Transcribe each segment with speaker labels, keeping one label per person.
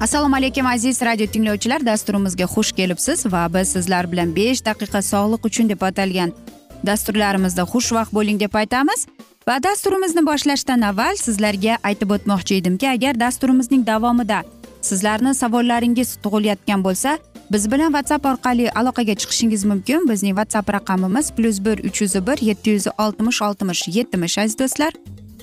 Speaker 1: assalomu alaykum aziz radio tinglovchilar. Dasturimizga xush kelibsiz va biz sizlar bilan besh daqiqa sog'liq uchun deb atalgan dasturlarimizda xushvaqt bo'ling deb aytamiz. Va dasturimizni boshlashdan avval sizlarga aytib o'tmoqchi edimki agar dasturimizning davomida sizlarni savollaringiz tug'ilayotgan bo'lsa biz bilan whatsapp orqali aloqaga chiqishingiz mumkin. Bizning whatsapp raqamimiz plyus bir uch yuz bir yetti yuz oltmish oltmish yetmish aziz do'stlar.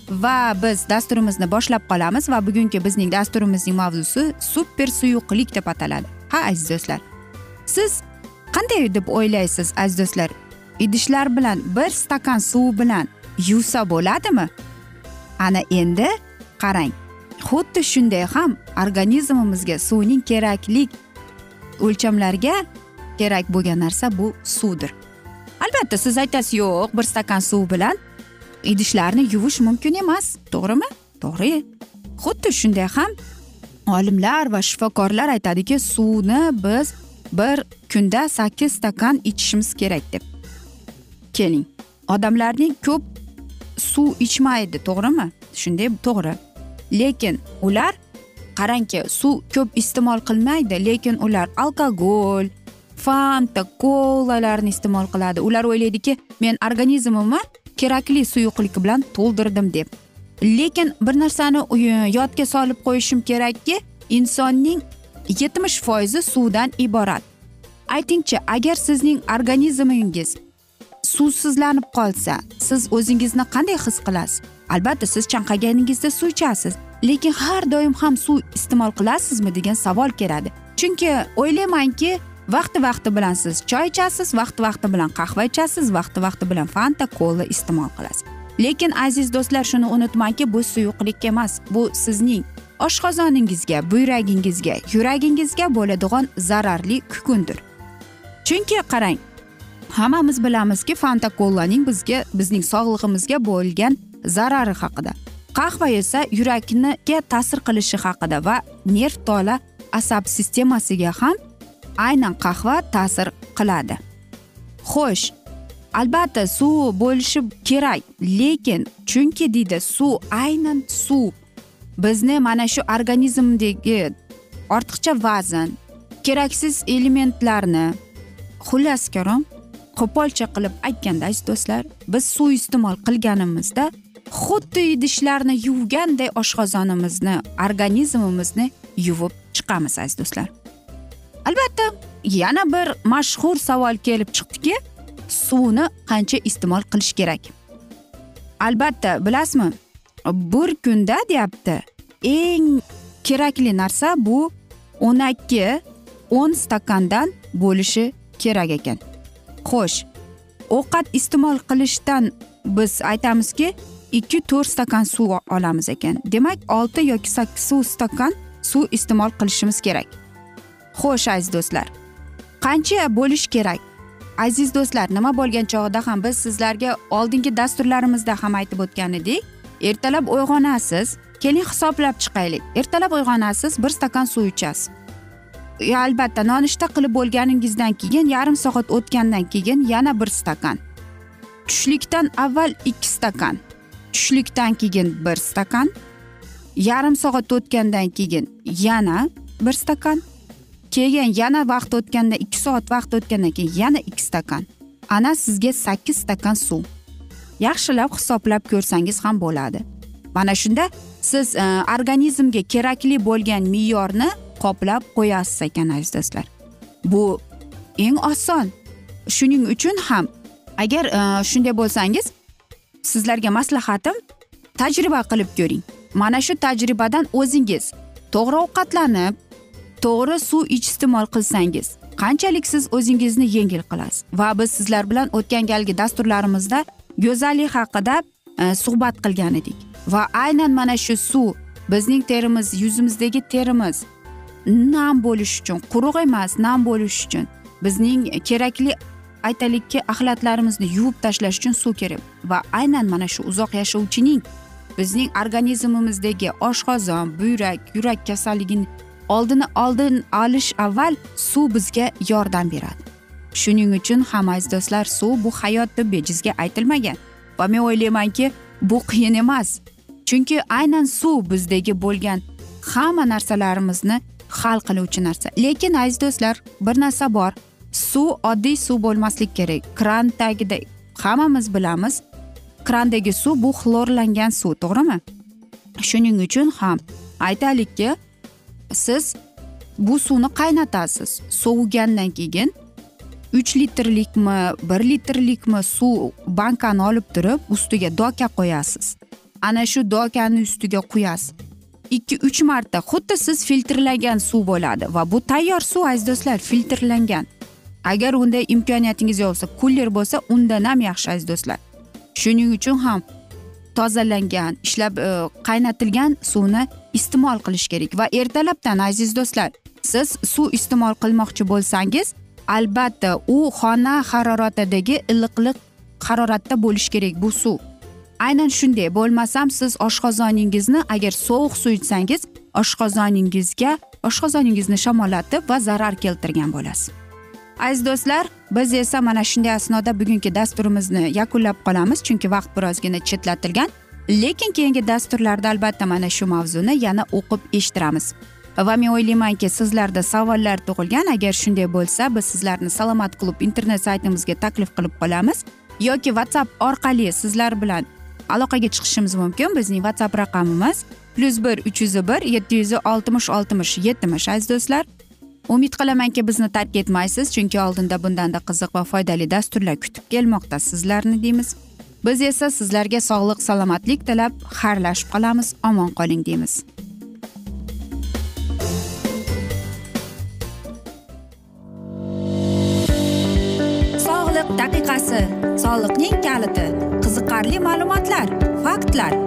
Speaker 1: Va biz dasturimizni boshlab qolamiz va bugungi bizning dasturimizning mavzusi super suyuqlik deb ataladi. Ha aziz do'stlar siz qanday deb o'ylaysiz aziz do'stlar? Idishlar bilan bir stakan suv bilan yuvsa bo'ladimi? Ana endi qarang xuddi shunday ham organizmimizga suvning keraklik o'lchamlarga kerak bo'lgan narsa bu suvdir. Albatta siz aytasiz yo'q bir stakan suv bilan idishlarni yuvish mumkin emas. To'g'rimi? To'g'ri. Xuddi shunday ham olimlar va shifokorlar aytadiki suvni biz bir kunda sakkiz stakan ichishimiz kerak deb. Keling. Odamlarning ko'p suv ichmaydi to'g'rimi? Shunday to'g'ri. Lekin ular qarangki suv ko'p iste'mol qilmaydi lekin ular alkogol fanta kolalarni iste'mol qiladi. Ular o'ylaydiki men organizmimni kerakli suyuqlik bilan to'ldirdim deb. Lekin bir narsani e, yodga solib qo'yishim kerakki insonning yetmish foizi suvdan iborat. Aytingchi agar sizning organizmingiz suvsizlanib qolsa siz o'zingizni qanday his qilasiz? Albatta siz chanqaganingizda suv ichasiz lekin har doim ham suv iste'mol qilasizmi degan savol keladi. Chunki o'ylaymanki vaqti vaqti bilan siz choy ichasiz vaqti vaqti bilan qahva ichasiz vaqti vaqti bilan fanta kola iste'mol qilasiz. Lekin aziz do'stlar shuni unutmangki bu suyuqlik emas bu sizning oshqozoningizga buyragingizga yuragingizga bo'ladigan zararli kukundir. Chunki qarang hammamiz bilamizki fanta kolaning bizga bizning sog'lig'imizga bo'lgan zarari haqida. Qahva esa yurakniga ta'sir qilishi haqida va nerv tola asab sistemasiga ham aynan qahva ta'sir qiladi. Xo'sh albatta suv bo'lishi kerak lekin chunki deydi suv aynan suv. Bizni mana shu organizmdagi ortiqcha vazn keraksiz elementlarni xullas karom qo'polcha qilib aytganda aziz do'stlar biz suv iste'mol qilganimizda xuddi idishlarni yuvganday oshqozonimizni organizmimizni yuvib chiqamiz aziz do'stlar. Albatta yana bir mashhur savol kelib chiqdiki suvni qancha iste'mol qilish kerak? Albatta bilasizmi bir kunda deyapti eng kerakli narsa bu o'n ikki o'n stakandan bo'lishi kerak ekan. Xo'sh ovqat iste'mol qilishdan biz aytamizki ikki to'rt stakan suv olamiz ekan. Demak olti yoki sakkiz stakan suv iste'mol qilishimiz kerak. Xo'sh aziz do'stlar. Qancha bo'lishi kerak? Aziz do'stlar nima bo'lgan chog'ida ham biz sizlarga oldingi dasturlarimizda ham aytib o'tgan edik ertalab uyg'onasiz keling hisoblab chiqaylik. Ertalab uyg'onasiz bir stakan suv ichasiz. Albatta nonushta qilib bo'lganingizdan keyin yarim soat o'tgandan keyin yana bir stakan. Tushlikdan avval ikki stakan. Tushlikdan keyin bir stakan. Yarim soat o'tgandan keyin yana bir stakan. Keyin yana vaqt o'tganda ikki soat vaqt o'tgandan keyin yana ikki stakan. Ana sizga sakkiz stakan suv. Yaxshilab hisoblab ko'rsangiz ham bo'ladi. Mana shunda siz e, organizmga kerakli bo'lgan me'yorni qoplab qo'yasiz ekan aziz do'stlar bu eng oson. Shuning uchun ham agar e, shunday bo'lsangiz sizlarga maslahatim tajriba qilib ko'ring. Mana shu tajribadan o'zingiz to'g'ri ovqatlanib to'g'ri suv iste'mol qilsangiz qanchalik siz o'zingizni yengil qilasiz? Va biz sizlar bilan o'tgan galgi dasturlarimizda go'zallik haqida e, suhbat qilgan edik. Va aynan mana shu suv bizning terimiz yuzimizdagi terimiz nam bo'lish uchun quruq emas nam bo'lish uchun bizning kerakli aytaylikki axlatlarimizni yuvib tashlash uchun suv kerak. Va aynan mana shu uzoq yashovchining bizning organizmimizdagi oshqozon buyrak yurak kasalligini oldini oldin olish avval suv bizga yordam beradi. Shuning uchun ham aziz do'stlar suv bu hayot deb bejizga aytilmagan va men o'ylaymanki bu qiyin emas. Chunki aynan suv bizdagi bo'lgan hamma narsalarimizni hal qiluvchi narsa. Lekin aziz do'stlar bir narsa bor. Suv oddiy suv bo'lmaslik kerak. Kran tagida hammamiz bilamiz krandagi suv bu xlorlangan suv to'g'rimi? Shuning uchun ham aytaylikki siz bu suvni qaynatasiz. Sovigandan keyin uch litrlikmi bir litrlikmi suv bankani olib turib ustiga doka qo'yasiz. Ana shu dokani ustiga quyasiz ikki uch marta xuddi siz filtrlagan suv bo'ladi va bu tayyor suv aziz do'stlar filtrlangan. Agar unday imkoniyatingiz yo'q bo'lsa kuller bo'lsa undan ham yaxshi aziz do'stlar. Shuning uchun ham tozalangan ishlab e, qaynatilgan suvni iste'mol qilish kerak. Va ertalabdan aziz do'stlar siz suv iste'mol qilmoqchi bo'lsangiz albatta u xona haroratidagi iliqlik haroratda bo'lishi kerak bu suv. Aynan shunday bo'lmasam siz oshqozoningizni agar sovuq suv ichsangiz oshqozoningizga oshqozoningizni shamollatib va zarar keltirgan bo'lasiz. Aziz do'stlar biz esa mana shunday asnoda bugungi dasturimizni yakunlab qolamiz chunki vaqt birozgina chetlatilgan. Lekin keyingi dasturlarda albatta mana shu mavzuni yana o'qib eshittiramiz. Va men o'ylaymanki sizlarda savollar tug'ilgan. Agar shunday bo'lsa biz sizlarni salomat klub internet saytimizga taklif qilib qolamiz. Yoki whatsapp orqali sizlar bilan aloqaga chiqishimiz mumkin. Bizning whatsapp raqamimiz plyus bir uch yuz bir yetti yuz oltmish oltmish yetmish aziz do'stlar. Umid qilamanki bizni tark etmaysiz chunki oldinda bundanda qiziq va foydali dasturlar kutib kelmoqda sizlarni deymiz. Biz esa sizlarga sog'lik salomatlik tilab xayrlashib qolamiz. Omon qoling deymiz. Sog'liq daqiqasi soliqning kaliti qiziqarli ma'lumotlar faktlar.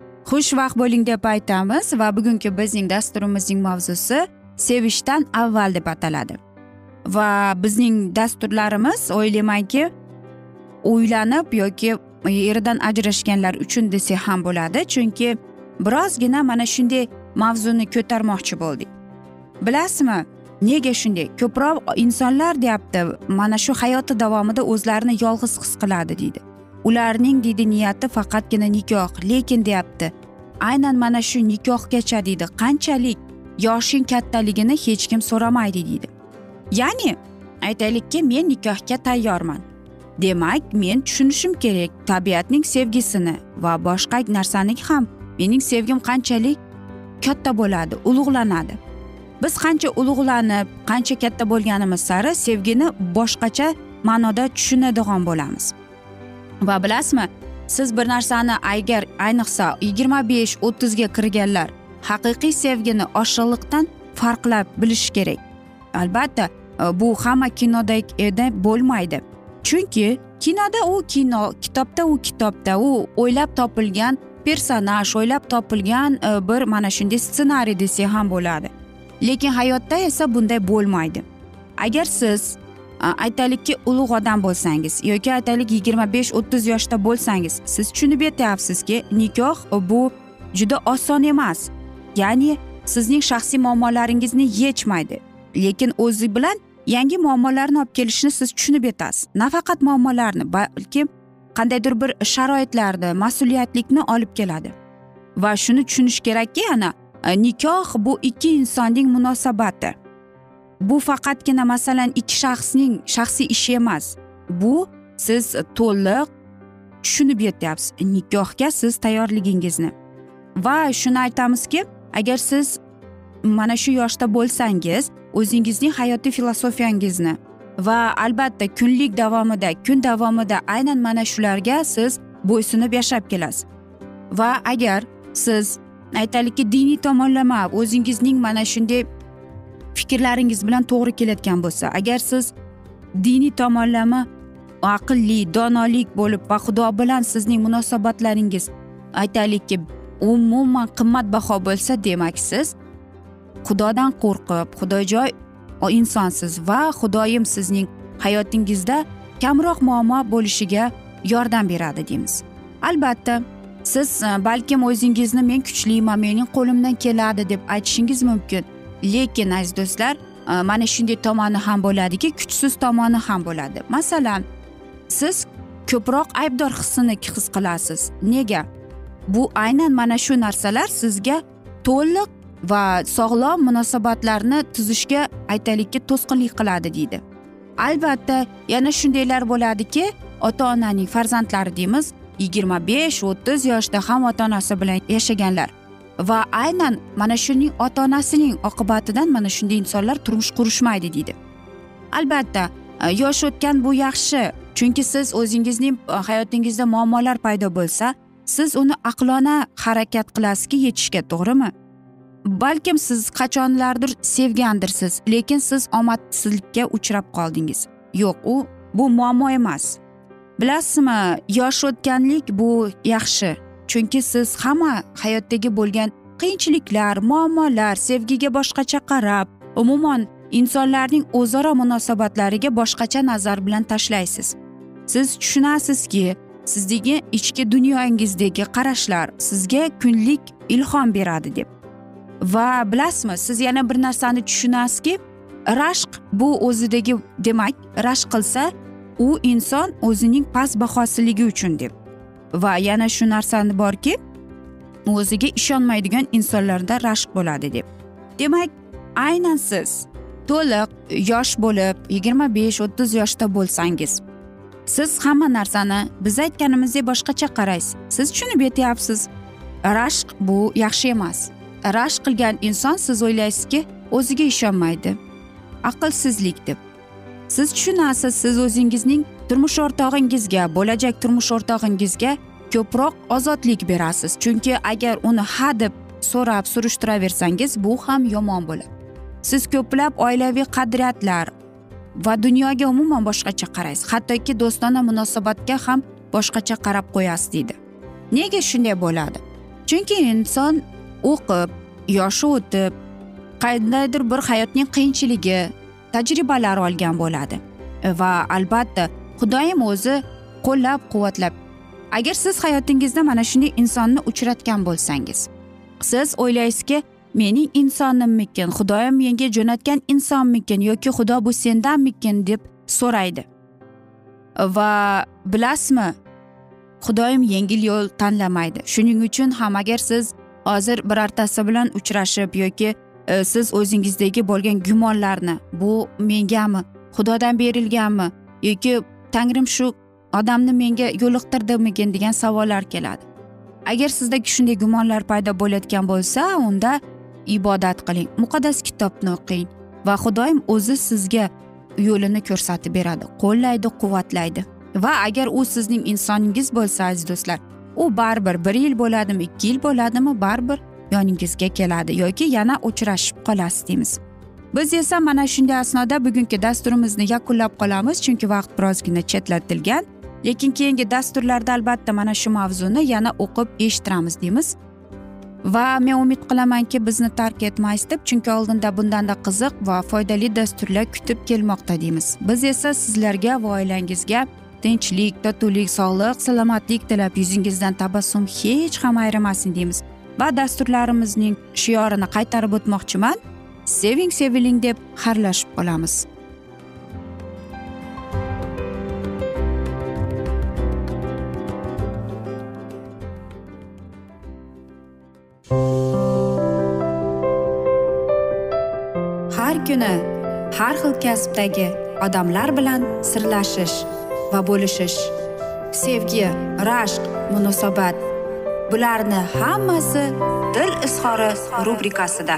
Speaker 1: xushvaqt bo'ling deb aytamiz va bugungi bizning dasturimizning mavzusi sevishdan avval deb ataladi. Va bizning dasturlarimiz o'ylaymanki uylanib yoki eridan ajrashganlar uchun desak ham bo'ladi. Chunki birozgina mana shunday mavzuni ko'tarmoqchi bo'ldik. Bilasizmi nega shunday? Ko'proq insonlar deyapti mana shu hayoti davomida o'zlarini yolg'iz his qiladi deydi. Ularning deydi niyati faqatgina nikoh lekin deyapti. Aynan mana shu nikohgacha deydi. Qanchalik yoshing kattaligini hech kim so'ramaydi deydi. Ya'ni aytaylikki men nikohga tayyorman. Demak men tushunishim kerak tabiatning sevgisini va boshqa narsani ham. Mening sevgim qanchalik katta bo'ladi ulug'lanadi. Biz qancha ulug'lanib qancha katta bo'lganimiz sari sevgini boshqacha ma'noda tushunadigan bo'lamiz. Va bilasizmi? Siz bir narsani agar ayniqsa yigirma besh o'ttizga kirganlar haqiqiy sevgini oshiqliqdan farqlab bilish kerak. Albatta e, bu hamma kinodagida bo'lmaydi. Chunki kinoda u kino kitobda u kitobda u o'ylab topilgan personaj o'ylab topilgan e, bir mana shunday ssenariy desak ham bo'ladi. Lekin hayotda esa bunday bo'lmaydi. Agar siz Э, aytaylikki ulug' odam bo'lsangiz yoki aytaylik yigirma besh o'ttiz yoshda bo'lsangiz siz tushunib yetyapsizki nikoh bu juda oson emas. Ya'ni sizning shaxsiy muammolaringizni yechmaydi. Lekin o'zi bilan yangi muammolarni olib kelishini siz tushunib yetasiz. Nafaqat muammolarni balki qandaydir bir sharoitlarni mas'uliyatlikni olib keladi. Va shuni tushunish kerakki ana e, nikoh bu ikki insonning munosabati. Bu faqatgina masalan ikki shaxsning shaxsiy ishi emas. Bu siz to'liq tushunib yetyapsiz. Nikohga siz tayyorligingizni. Va shuni aytamizki agar siz mana shu yoshda bo'lsangiz o'zingizning hayotiy filosofiyangizni va albatta kunlik davomida kun davomida aynan mana shularga siz bo'ysunib yashab kelasiz. Va agar siz aytaylikki diniy tomonlama o'zingizning mana shunday fikrlaringiz bilan to'g'ri kelayotgan bo'lsa agar siz diniy tomonlama aqlli donolik bo'lib va xudo bilan sizning munosabatlaringiz aytaylikki umuman qimmatbaho bo'lsa demak siz xudodan qo'rqib xudojoy insonsiz va xudoyim sizning hayotingizda kamroq muammo bo'lishiga yordam beradi deymiz. Albatta siz balkim o'zingizni men kuchliman mening qo'limdan keladi deb aytishingiz mumkin. Lekin aziz do'stlar e, mana shunday tomoni ham bo'ladiki kuchsiz tomoni ham bo'ladi. Masalan siz ko'proq aybdor hissini his qilasiz. Nega? Bu aynan mana shu narsalar sizga to'liq va sog'lom munosabatlarni tuzishga aytaylikki to'sqinlik qiladi deydi. Albatta yana shundaylar bo'ladiki ota onaning farzandlari deymiz yigirma besh o'ttiz yoshda ham ota onasi bilan yashaganlar. Va aynan mana shuning ota onasining oqibatidan mana shunday insonlar turmush qurishmaydi deydi. Albatta e, yosh o'tgan bu yaxshi. Chunki siz o'zingizning e, hayotingizda muammolar paydo bo'lsa siz uni aqlona harakat qilasizki yechishga to'g'rimi? Balkim siz qachonlardir sevgandirsiz lekin siz omadsizlikka uchrab qoldingiz. Yo'q u bu muammo emas. Bilasizmi yosh o'tganlik bu yaxshi. Chunki siz hamma hayotdagi bo'lgan qiyinchiliklar muammolar sevgiga boshqacha qarab umuman insonlarning o'zaro munosabatlariga boshqacha nazar bilan tashlaysiz. Siz tushunasizki sizdagi ichki dunyoyingizdagi qarashlar sizga kunlik ilhom beradi deb. Va bilasizmi siz yana bir narsani tushunasizki rashq bu o'zidagi demak rashq qilsa u inson o'zining past bahosiligi uchun deb. Va yana shu narsani borki o'ziga ishonmaydigan insonlarda rashq bo'ladi deb. Demak aynan siz to'liq yosh bo'lib yigirma besh o'ttiz yoshda bo'lsangiz siz hamma narsani biz aytganimizdek boshqacha qaraysiz. Siz tushunib yetyapsiz. Rashq bu yaxshi emas. Rashq qilgan inson siz o'ylaysizki o'ziga ishonmaydi. Aqlsizlik deb. Siz tushunasiz siz o'zingizning turmush o'rtog'ingizga bo'lajak turmush o'rtog'ingizga ko'proq ozodlik berasiz. Chunki agar uni ha deb so'rab surishtiraversangiz bu ham yomon bo'ladi. Siz ko'plab oilaviy qadriyatlar va dunyoga umuman boshqacha qaraysiz. Hattoki do'stona munosabatga ham boshqacha qarab qo'yasiz deydi. Nega shunday bo'ladi? Chunki inson o'qib yoshi o'tib qandaydir bir hayotning qiyinchiligi tajribalar olgan bo'ladi. Va albatta xudoyim o'zi qo'llab quvvatlab agar siz hayotingizda mana shunday insonni uchratgan bo'lsangiz siz o'ylaysizki mening insonimmikin xudoyim menga jo'natgan insonmikin yoki xudo bu sendanmikin deb so'raydi. Va bilasizmi xudoyim yengil yo'l tanlamaydi. Shuning uchun ham agar siz hozir birortasi bilan uchrashib yoki e, siz o'zingizdagi bo'lgan gumonlarni bu mengami xudodan berilganmi yoki tangrim shu odamni menga yo'liqtirdimikin degan savollar keladi. Agar sizda shunday gumonlar paydo bo'layotgan bo'lsa unda ibodat qiling muqaddas kitobni o'qing va xudoyim o'zi sizga yo'lini ko'rsatib beradi qo'llaydi quvvatlaydi. Va agar u sizning insoningiz bo'lsa aziz do'stlar u baribir bir yil bo'ladimi ikki yil bo'ladimi baribir yoningizga keladi yoki yana uchrashib qolasiz deymiz. Biz esa mana shunday asnoda bugungi dasturimizni yakunlab qolamiz chunki vaqt birozgina chetlatilgan. Lekin keyingi dasturlarda albatta mana shu mavzuni yana o'qib eshittiramiz deymiz. Va men umid qilamanki bizni tark etmaysiz deb chunki oldinda bundanda qiziq va foydali dasturlar kutib kelmoqda deymiz. Biz esa sizlarga va oilangizga tinchlik totuvlik sog'lik salomatlik tilab yuzingizdan tabassum hech ham ayrimasin deymiz. Va dasturlarimizning shiorini qaytarib o'tmoqchiman. Seving seviling deb xayrlashib qolamiz. Har kuni har xil kasbdagi odamlar bilan sirlashish va bo'lishish sevgi rashq munosabat bularni hammasi dil izhori rubrikasida.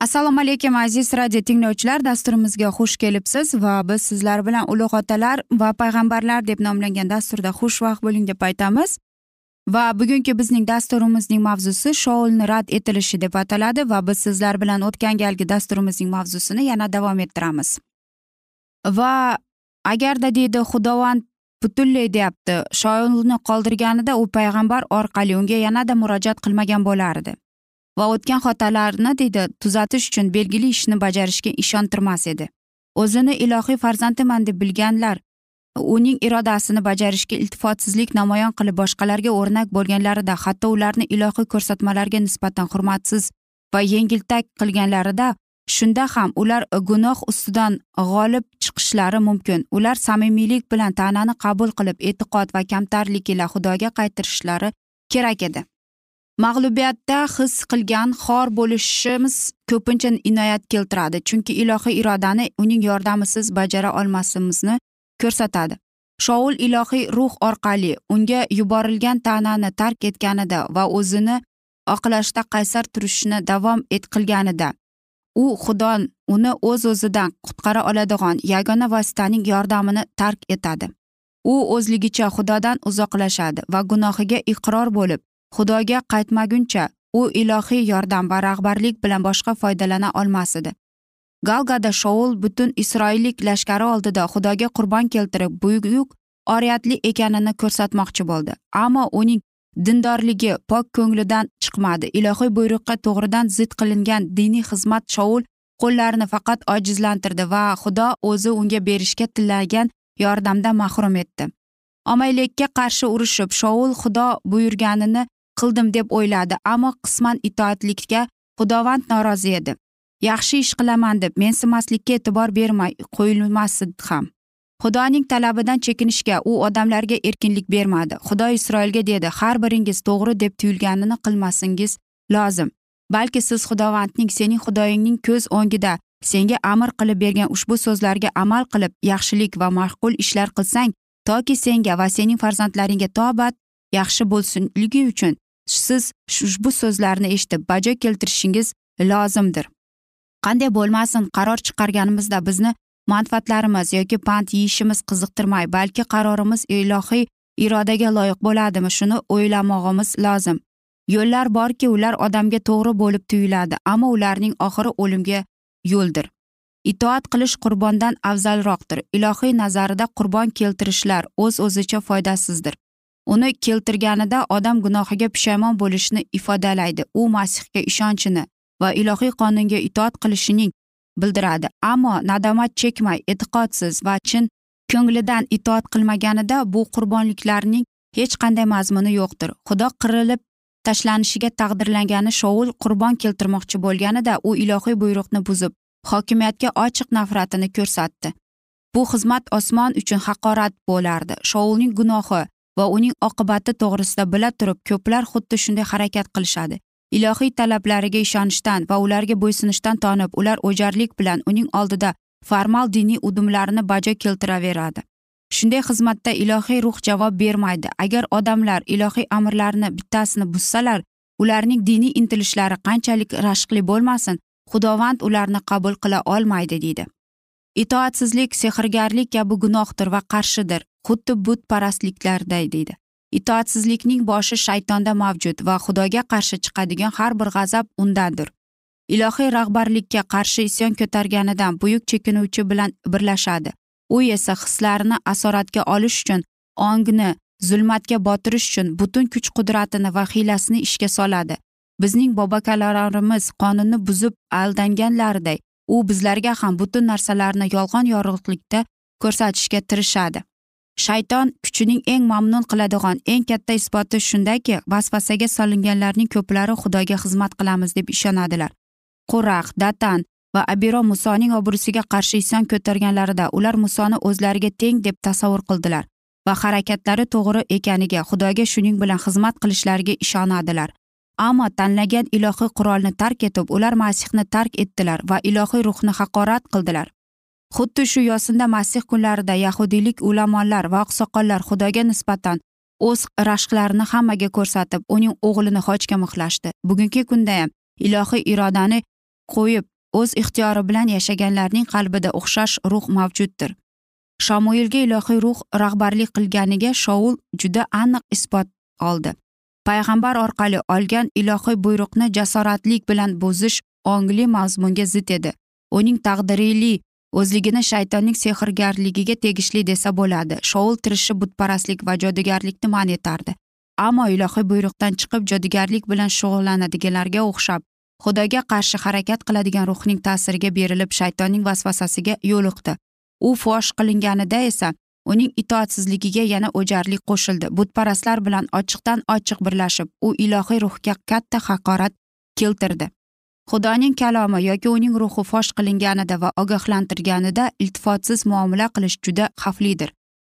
Speaker 1: Assalomu alaykum aziz radio tinglovchilar. Dasturimizga xush kelibsiz va biz sizlar bilan ulug' otalar va payg'ambarlar deb nomlangan dasturda xushvaqt bo'ling deb aytamiz. Va bugungi bizning dasturimizning mavzusi shoulni rad etilishi deb ataladi va biz sizlar bilan o'tgan galgi dasturimizning mavzusini yana davom ettiramiz. Va agarda deydi xudovand butunlay deyapti shoulni qoldirganida u payg'ambar orqali unga yanada murojaat qilmagan bo'lardi. Va o'tgan xatolarni deydi tuzatish uchun belgili ishni bajarishga ishontirmas edi. O'zini ilohiy farzandiman deb bilganlar uning irodasini bajarishga iltifotsizlik namoyon qilib boshqalarga o'rnak bo'lganlarida hatto ularni ilohiy ko'rsatmalarga nisbatan hurmatsiz va yengiltak qilganlarida shunda ham ular gunoh ustidan g'olib chiqishlari mumkin. Ular samimiylik bilan ta'nani qabul qilib e'tiqod va kamtarlik ila xudoga qaytirishlari kerak edi. Mag'lubiyatda his qilgan xor bo'lishimiz ko'pincha inoyat keltiradi chunki ilohiy irodani uning yordamisiz bajara olmasimizni ko'rsatadi. Shoul ilohiy ruh orqali unga yuborilgan ta'nani tark etganida va o'zini oqlashda qaysar turishni davom et qilganida u xudo uni o'z o'zidan qutqara oladigan yagona vositaning yordamini tark etadi. U o'zligicha xudodan uzoqlashadi va gunohiga iqror bo'lib xudoga qaytmaguncha u ilohiy yordam va rahbarlik bilan boshqa foydalana olmas edi. Galgada shoul butun isroillik lashkari oldida xudoga qurbon keltirib buyuk oriyatli ekanini ko'rsatmoqchi bo'ldi. Ammo uning dindorligi pok ko'nglidan chiqmadi. Ilohiy buyruqqa to'g'ridan zid qilingan diniy xizmat shoul qo'llarini faqat ojizlantirdi va xudo o'zi unga berishga tilagan yordamdan mahrum etdi. Omaylikka qarshi urushib shoul xudo buyurganini qildim deb o'yladi ammo qisman itoatlikka xudovand norozi edi. Yaxshi ish qilaman deb mensimaslikka e'tibor bermay qo'yilmasdi ham. Xudoning talabidan chekinishga u odamlarga erkinlik bermadi. Xudo isroilga dedi har biringiz to'g'ri deb tuyulganini qilmasingiz lozim. Balki siz xudovandning sening xudoyingning ko'z o'ngida senga amr qilib bergan ushbu so'zlarga amal qilib yaxshilik va ma'qul ishlar qilsang toki senga va sening farzandlaringga tobat yaxshi bo'lsinligi uchun siz ushbu so'zlarni eshitib bajo keltirishingiz lozimdir. Qanday bo'lmasin qaror chiqarganimizda bizni manfaatlarimiz yoki pand yeyishimiz qiziqtirmay balki qarorimiz ilohiy irodaga loyiq bo'ladimi shuni o'ylamog'imiz lozim. Yo'llar borki ular odamga to'g'ri bo'lib tuyuladi ammo ularning oxiri o'limga yo'ldir. Itoat qilish qurbondan afzalroqdir. Ilohiy nazarida qurbon keltirishlar o'z o'zicha foydasizdir. Uni keltirganida odam gunohiga pushaymon bo'lishini ifodalaydi. U masihga ishonchini va ilohiy qonunga itoat qilishining bildiradi. Ammo nadomat chekmay e'tiqodsiz va chin ko'nglidan itoat qilmaganida bu qurbonliklarning hech qanday mazmuni yo'qdir. Xudo qirilib tashlanishiga taqdirlangani shovul qurbon keltirmoqchi bo'lganida u ilohiy buyruqni buzib hokimiyatga ochiq nafratini ko'rsatdi. Bu xizmat osmon uchun haqorat bo'lardi. Shoulning gunohi va uning oqibati to'g'risida bila turib ko'plar xuddi shunday harakat qilishadi. Ilohiy talablariga ishonishdan va ularga bo'ysunishdan tonib ular o'jarlik bilan uning oldida formal diniy udumlarni bajo keltiraveradi shunday xizmatda ilohiy ruh javob bermaydi. Agar odamlar ilohiy amrlarni bittasini buzsalar ularning diniy intilishlari qanchalik rashqli bo'lmasin xudovand ularni qabul qila olmaydi deydi. Itoatsizlik sehrgarlik kabi gunohdir va qarshidir. Xuddi butparastliklarday deydi. Itoatsizlikning boshi shaytonda mavjud va xudoga qarshi chiqadigan har bir g'azab undandir. Ilohiy rahbarlikka qarshi isyon ko'targanidan buyuk chekinuvchi bilan birlashadi. U esa hislarini asoratga olish uchun ongni zulmatga botirish uchun butun kuch qudratini va hiylasini ishga soladi. Bizning bobokalalarimiz qonunni buzib aldanganlariday u bizlarga ham butun narsalarni yolg'on yorug'likda ko'rsatishga tirishadi. Shayton kuchining eng mamnun qiladigan eng katta isboti shundaki vasvasaga solinganlarning ko'plari xudoga xizmat qilamiz deb ishonadilar. Quraq datan va abiro musoning obro'siga qarshi ison ko'targanlarida ular musoni o'zlariga teng deb tasavvur qildilar va harakatlari to'g'ri ekaniga xudoga shuning bilan xizmat qilishlariga ishonadilar. Ammo tanlagan ilohiy qurolni tark etib ular masihni tark etdilar va ilohiy ruhni haqorat qildilar. Xuddi shu yosinda masih kunlarida yahudiylik ulamolar va oqsoqollar xudoga nisbatan o'z rashqlarini hammaga ko'rsatib uning o'g'lini xochga mixlashdi. Bugungi kunda ham ilohiy irodani qo'yib o'z ixtiyori bilan yashaganlarning qalbida o'xshash ruh mavjuddir. Shamuilga ilohiy ruh rahbarlik qilganiga shoul juda aniq isbot oldi. Payg'ambar orqali olgan ilohiy buyruqni jasoratlik bilan buzish ongli mazmunga zid edi. Uning taqdirili o'zligini shaytonning sehrgarligiga tegishli desa bo'ladi. Shoul tirishi butparastlik va jodugarlikni man etardi. Ammo ilohiy buyruqdan chiqib jodugarlik bilan shug'ullanadiganlarga o'xshab xudoga qarshi harakat qiladigan ruhning ta'siriga berilib shaytonning vasvasasiga yo'liqdi u fosh qilinganida esa uning itoatsizligiga yana o'jarlik qo'shildi. Butparastlar bilan ochiqdan ochiq birlashib u ilohiy ruhga katta haqorat keltirdi. Xudoning kalomi yoki uning ruhi fosh qilinganida va ogohlantirganida iltifotsiz muomala qilish juda xavflidir.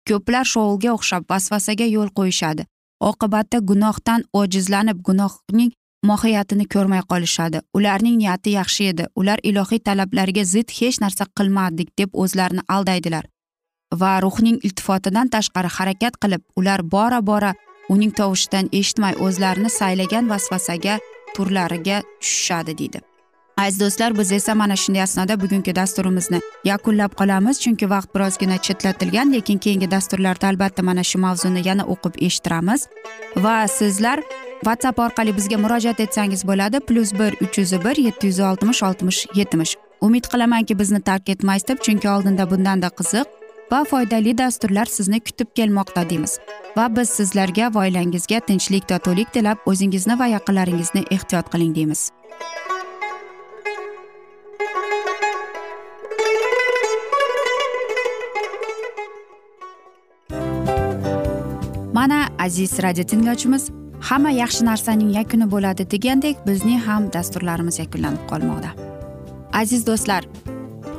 Speaker 1: Ko'plar shoulga o'xshab vasvasaga yo'l qo'yishadi. Oqibatda gunohdan ojizlanib gunohning mohiyatini ko'rmay qolishadi. Ularning niyati yaxshi edi. Ular ilohiy talablarga zid hech narsa qilmadik deb o'zlarini aldaydilar. Va ruhning iltifotidan tashqari harakat qilib ular bora bora uning tovushidan eshitmay o'zlarini saylagan vasvasaga turlariga tushishadi deydi. Aziz do'stlar biz esa mana shunday asnoda bugungi dasturimizni yakunlab qolamiz chunki vaqt birozgina chetlatilgan lekin keyingi dasturlarda albatta mana shu mavzuni yana o'qib eshittiramiz. Va sizlar whatsapp orqali bizga murojaat etsangiz bo'ladi plyus bir uch yuz bir yetti yuz oltmish oltmish yetmish. Umid qilamanki bizni tark etmaysiz deb chunki oldinda bundanda qiziq va foydali dasturlar sizni kutib kelmoqda deymiz. Va biz sizlarga va oilangizga tinchlik totuvlik tilab o'zingizni va yaqinlaringizni ehtiyot qiling deymiz. Mana aziz radio tinglovchimiz hamma yaxshi narsaning yakuni bo'ladi degandek bizning ham dasturlarimiz yakunlanib qolmoqda. Aziz do'stlar